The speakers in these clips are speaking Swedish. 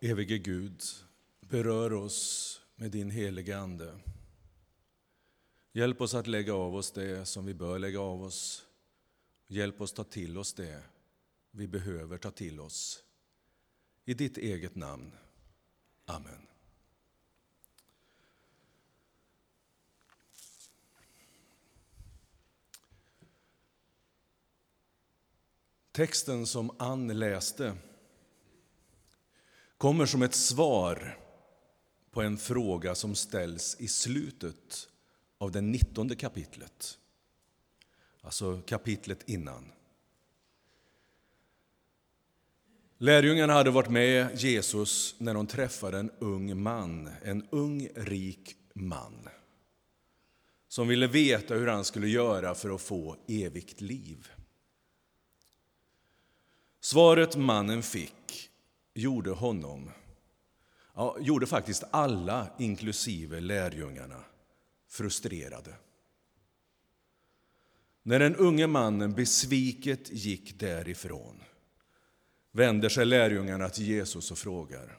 Evige Gud, berör oss med din helige Ande. Hjälp oss att lägga av oss det som vi bör lägga av oss. Hjälp oss ta till oss det vi behöver ta till oss. I ditt eget namn. Amen. Texten som Ann läste kommer som ett svar på en fråga som ställs i slutet av det nittonde kapitlet. Alltså kapitlet innan. Lärjungarna hade varit med Jesus när de träffade en ung man, en ung rik man som ville veta hur han skulle göra för att få evigt liv. Svaret mannen fick gjorde honom, ja, gjorde faktiskt alla, inklusive lärjungarna, frustrerade. När den unge mannen besviket gick därifrån vänder sig lärjungarna till Jesus och frågar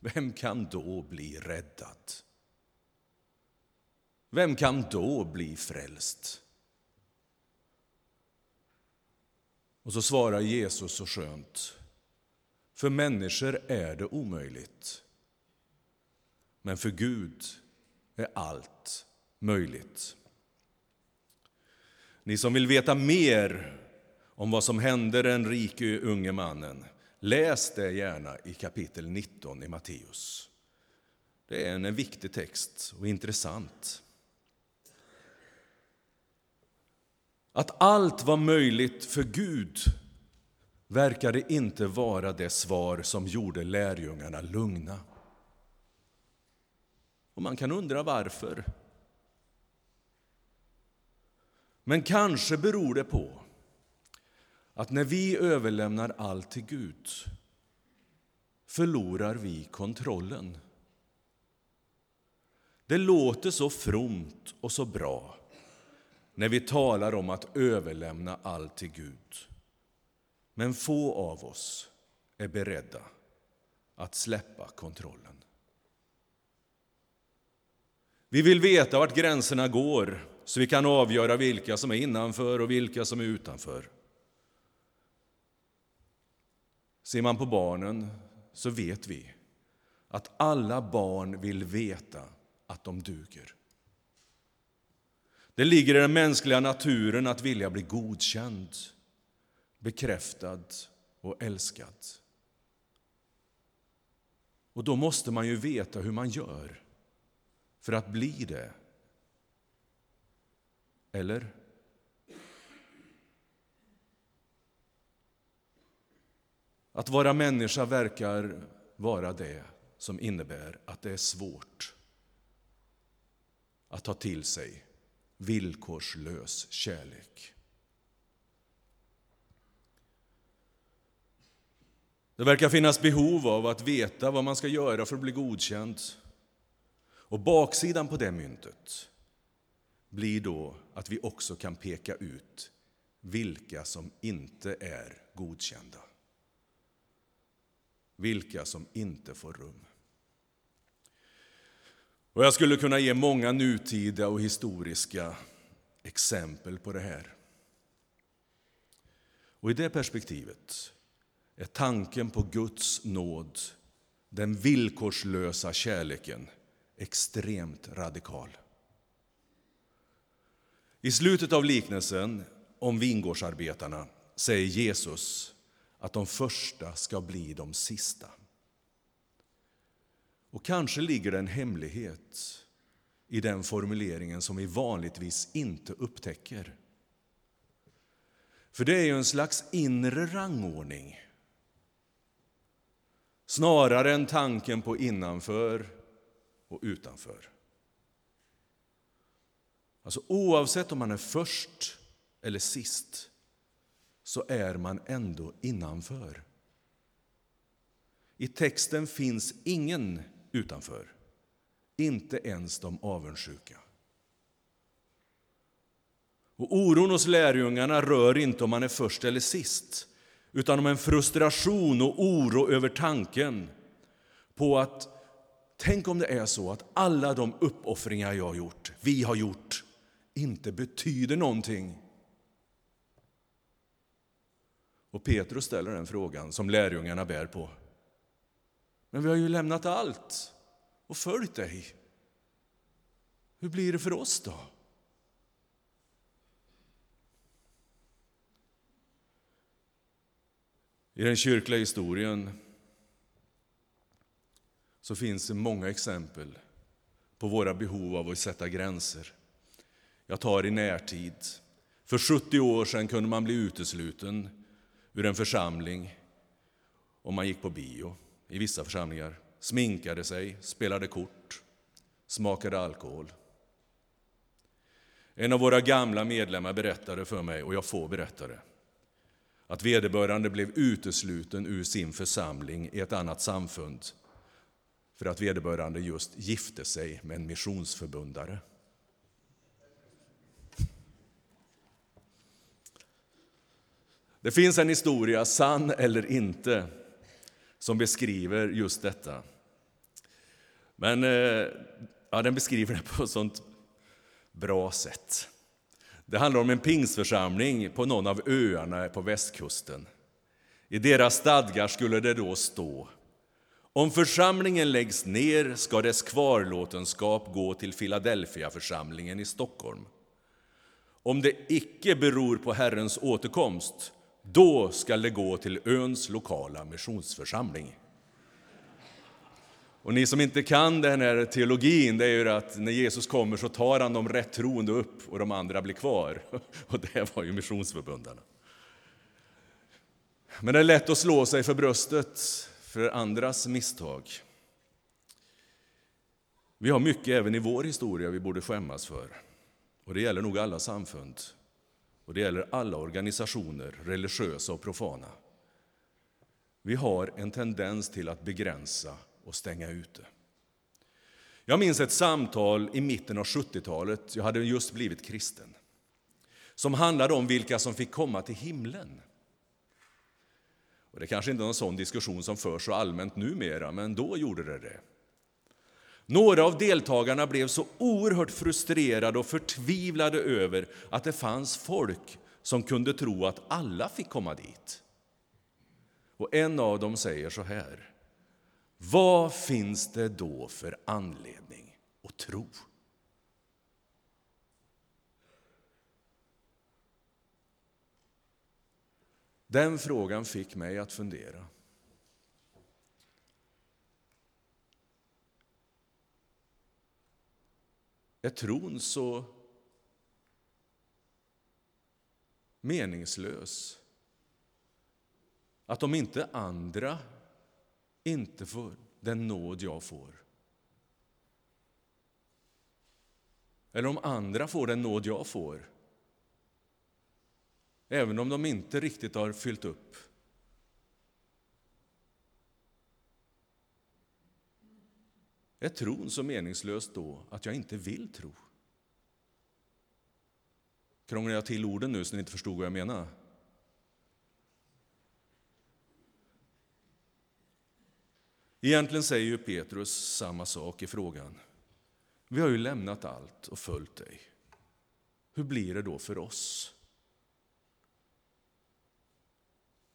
Vem kan då bli räddad? Vem kan då bli frälst? Och så svarar Jesus så skönt. För människor är det omöjligt. Men för Gud är allt möjligt. Ni som vill veta mer om vad som hände den rike unge mannen, läs det gärna i kapitel 19 i Matteus. Det är en viktig text och intressant. Att allt var möjligt för Gud verkade inte vara det svar som gjorde lärjungarna lugna. Och man kan undra varför. Men kanske beror det på att när vi överlämnar allt till Gud förlorar vi kontrollen. Det låter så fromt och så bra när vi talar om att överlämna allt till Gud. Men få av oss är beredda att släppa kontrollen. Vi vill veta vart gränserna går så vi kan avgöra vilka som är innanför och vilka som är utanför. Ser man på barnen så vet vi att alla barn vill veta att de duger. Det ligger i den mänskliga naturen att vilja bli godkänd, bekräftad och älskad. Och då måste man ju veta hur man gör för att bli det. Eller? Att vara människa verkar vara det som innebär att det är svårt att ta till sig villkorslös kärlek. Det verkar finnas behov av att veta vad man ska göra för att bli godkänd. Och baksidan på det myntet blir då att vi också kan peka ut vilka som inte är godkända. Vilka som inte får rum. Och jag skulle kunna ge många nutida och historiska exempel på det här. Och i det perspektivet är tanken på Guds nåd, den villkorslösa kärleken, extremt radikal. I slutet av liknelsen om vingårdsarbetarna säger Jesus att de första ska bli de sista. Och kanske ligger det en hemlighet i den formuleringen som vi vanligtvis inte upptäcker. För det är ju en slags inre rangordning snarare än tanken på innanför och utanför. Alltså oavsett om man är först eller sist så är man ändå innanför. I texten finns ingen utanför. Inte ens de avundsjuka. Och oron hos lärjungarna rör inte om man är först eller sist utan om en frustration och oro över tanken på att tänk om det är så att alla de uppoffringar jag har gjort, vi har gjort, inte betyder någonting. Och Petrus ställer den frågan som lärjungarna bär på. Men vi har ju lämnat allt och följt dig. Hur blir det för oss då? I den kyrkliga historien så finns det många exempel på våra behov av att sätta gränser. Jag tar i närtid. För 70 år sedan kunde man bli utesluten ur en församling om man gick på bio i vissa församlingar, sminkade sig, spelade kort, smakade alkohol. En av våra gamla medlemmar berättade för mig, och jag får berätta det, att vederbörande blev utesluten ur sin församling i ett annat samfund för att vederbörande just gifte sig med en missionsförbundare. Det finns en historia, sann eller inte, som beskriver just detta. Men eh, ja, den beskriver det på ett sånt bra sätt. Det handlar om en pingsförsamling på någon av öarna på västkusten. I deras stadgar skulle det då stå om församlingen läggs ner ska dess kvarlåtenskap gå till Philadelphia-församlingen i Stockholm. Om det icke beror på Herrens återkomst, då skall det gå till öns lokala missionsförsamling. Och ni som inte kan den här teologin, det är ju att när Jesus kommer så tar han de rätt troende upp och de andra blir kvar. Och det var ju missionsförbundarna. Men det är lätt att slå sig för bröstet för andras misstag. Vi har mycket även i vår historia vi borde skämmas för. Och det gäller nog alla samfund. Och det gäller alla organisationer, religiösa och profana. Vi har en tendens till att begränsa och stänga ute. Jag minns ett samtal i mitten av 70-talet, jag hade just blivit kristen, som handlade om vilka som fick komma till himlen. Och det kanske inte är någon sån diskussion som förs så allmänt numera, men då gjorde det det. Några av deltagarna blev så oerhört frustrerade och förtvivlade över att det fanns folk som kunde tro att alla fick komma dit. Och en av dem säger så här. Vad finns det då för anledning att tro? Den frågan fick mig att fundera. Är tron så meningslös att om inte andra inte får den nåd jag får eller om andra får den nåd jag får även om de inte riktigt har fyllt upp. Är tron så meningslös då att jag inte vill tro? Krånglar jag till orden nu så ni inte förstod vad jag menar? Egentligen säger ju Petrus samma sak i frågan. Vi har ju lämnat allt och följt dig. Hur blir det då för oss?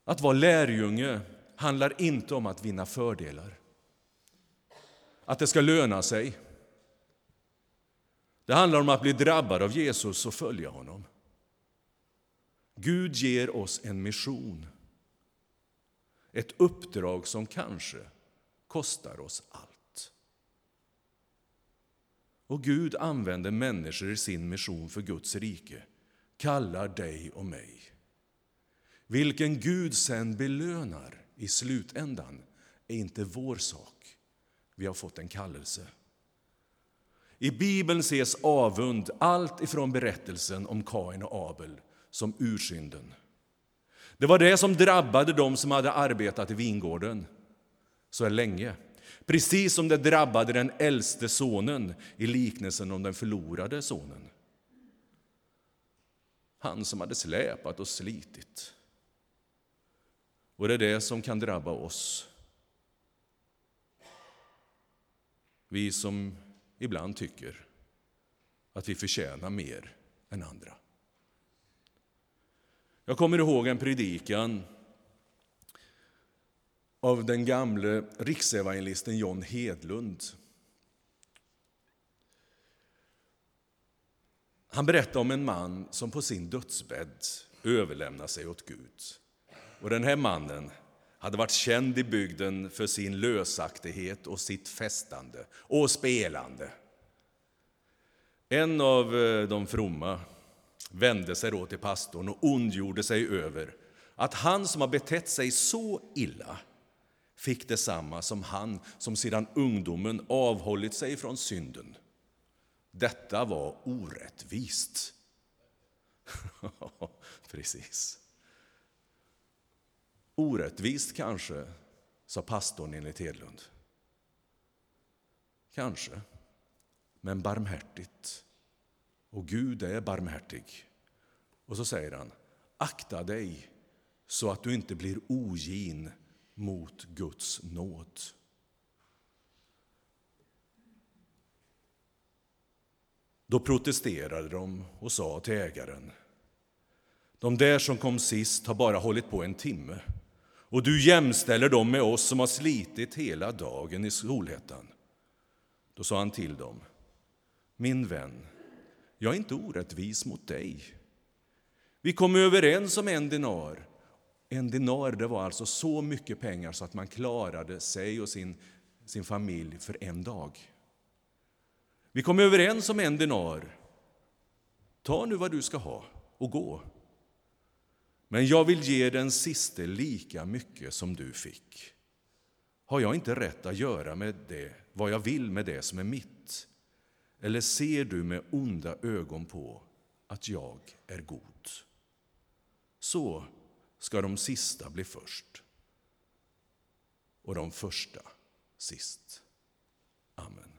Att vara lärjunge handlar inte om att vinna fördelar. Att det ska löna sig. Det handlar om att bli drabbad av Jesus och följa honom. Gud ger oss en mission. Ett uppdrag som kanske kostar oss allt. Och Gud använder människor i sin mission för Guds rike, kallar dig och mig. Vilken Gud sen belönar i slutändan är inte vår sak. Vi har fått en kallelse. I Bibeln ses avund allt ifrån berättelsen om Kain och Abel som ursynden. Det var det som drabbade dem som hade arbetat i vingården så länge. Precis som det drabbade den äldste sonen i liknelsen om den förlorade sonen. Han som hade släpat och slitit. Och det är det som kan drabba oss. Vi som ibland tycker att vi förtjänar mer än andra. Jag kommer ihåg en predikan av den gamle riksevangelisten John Hedlund. Han berättade om en man som på sin dödsbädd överlämnade sig åt Gud. Och den här mannen hade varit känd i bygden för sin lösaktighet och sitt festande och spelande. En av eh, de fromma vände sig då till pastorn och ondgjorde sig över att han som har betett sig så illa fick detsamma som han som sedan ungdomen avhållit sig från synden. Detta var orättvist. Precis. Orättvist kanske, sa pastorn enligt Hedlund. Kanske, men barmhärtigt. Och Gud är barmhärtig. Och så säger han, akta dig så att du inte blir ogin mot Guds nåd. Då protesterade de och sa till ägaren De där som kom sist har bara hållit på en timme och du jämställer dem med oss som har slitit hela dagen i Solhettan. Då sa han till dem Min vän, jag är inte orättvis mot dig. Vi kom överens om en dinar en dinar det var alltså så mycket pengar så att man klarade sig och sin, sin familj för en dag. Vi kom överens om en dinar. Ta nu vad du ska ha och gå. Men jag vill ge den siste lika mycket som du fick. Har jag inte rätt att göra med det vad jag vill med det som är mitt? Eller ser du med onda ögon på att jag är god? Så ska de sista bli först och de första sist. Amen.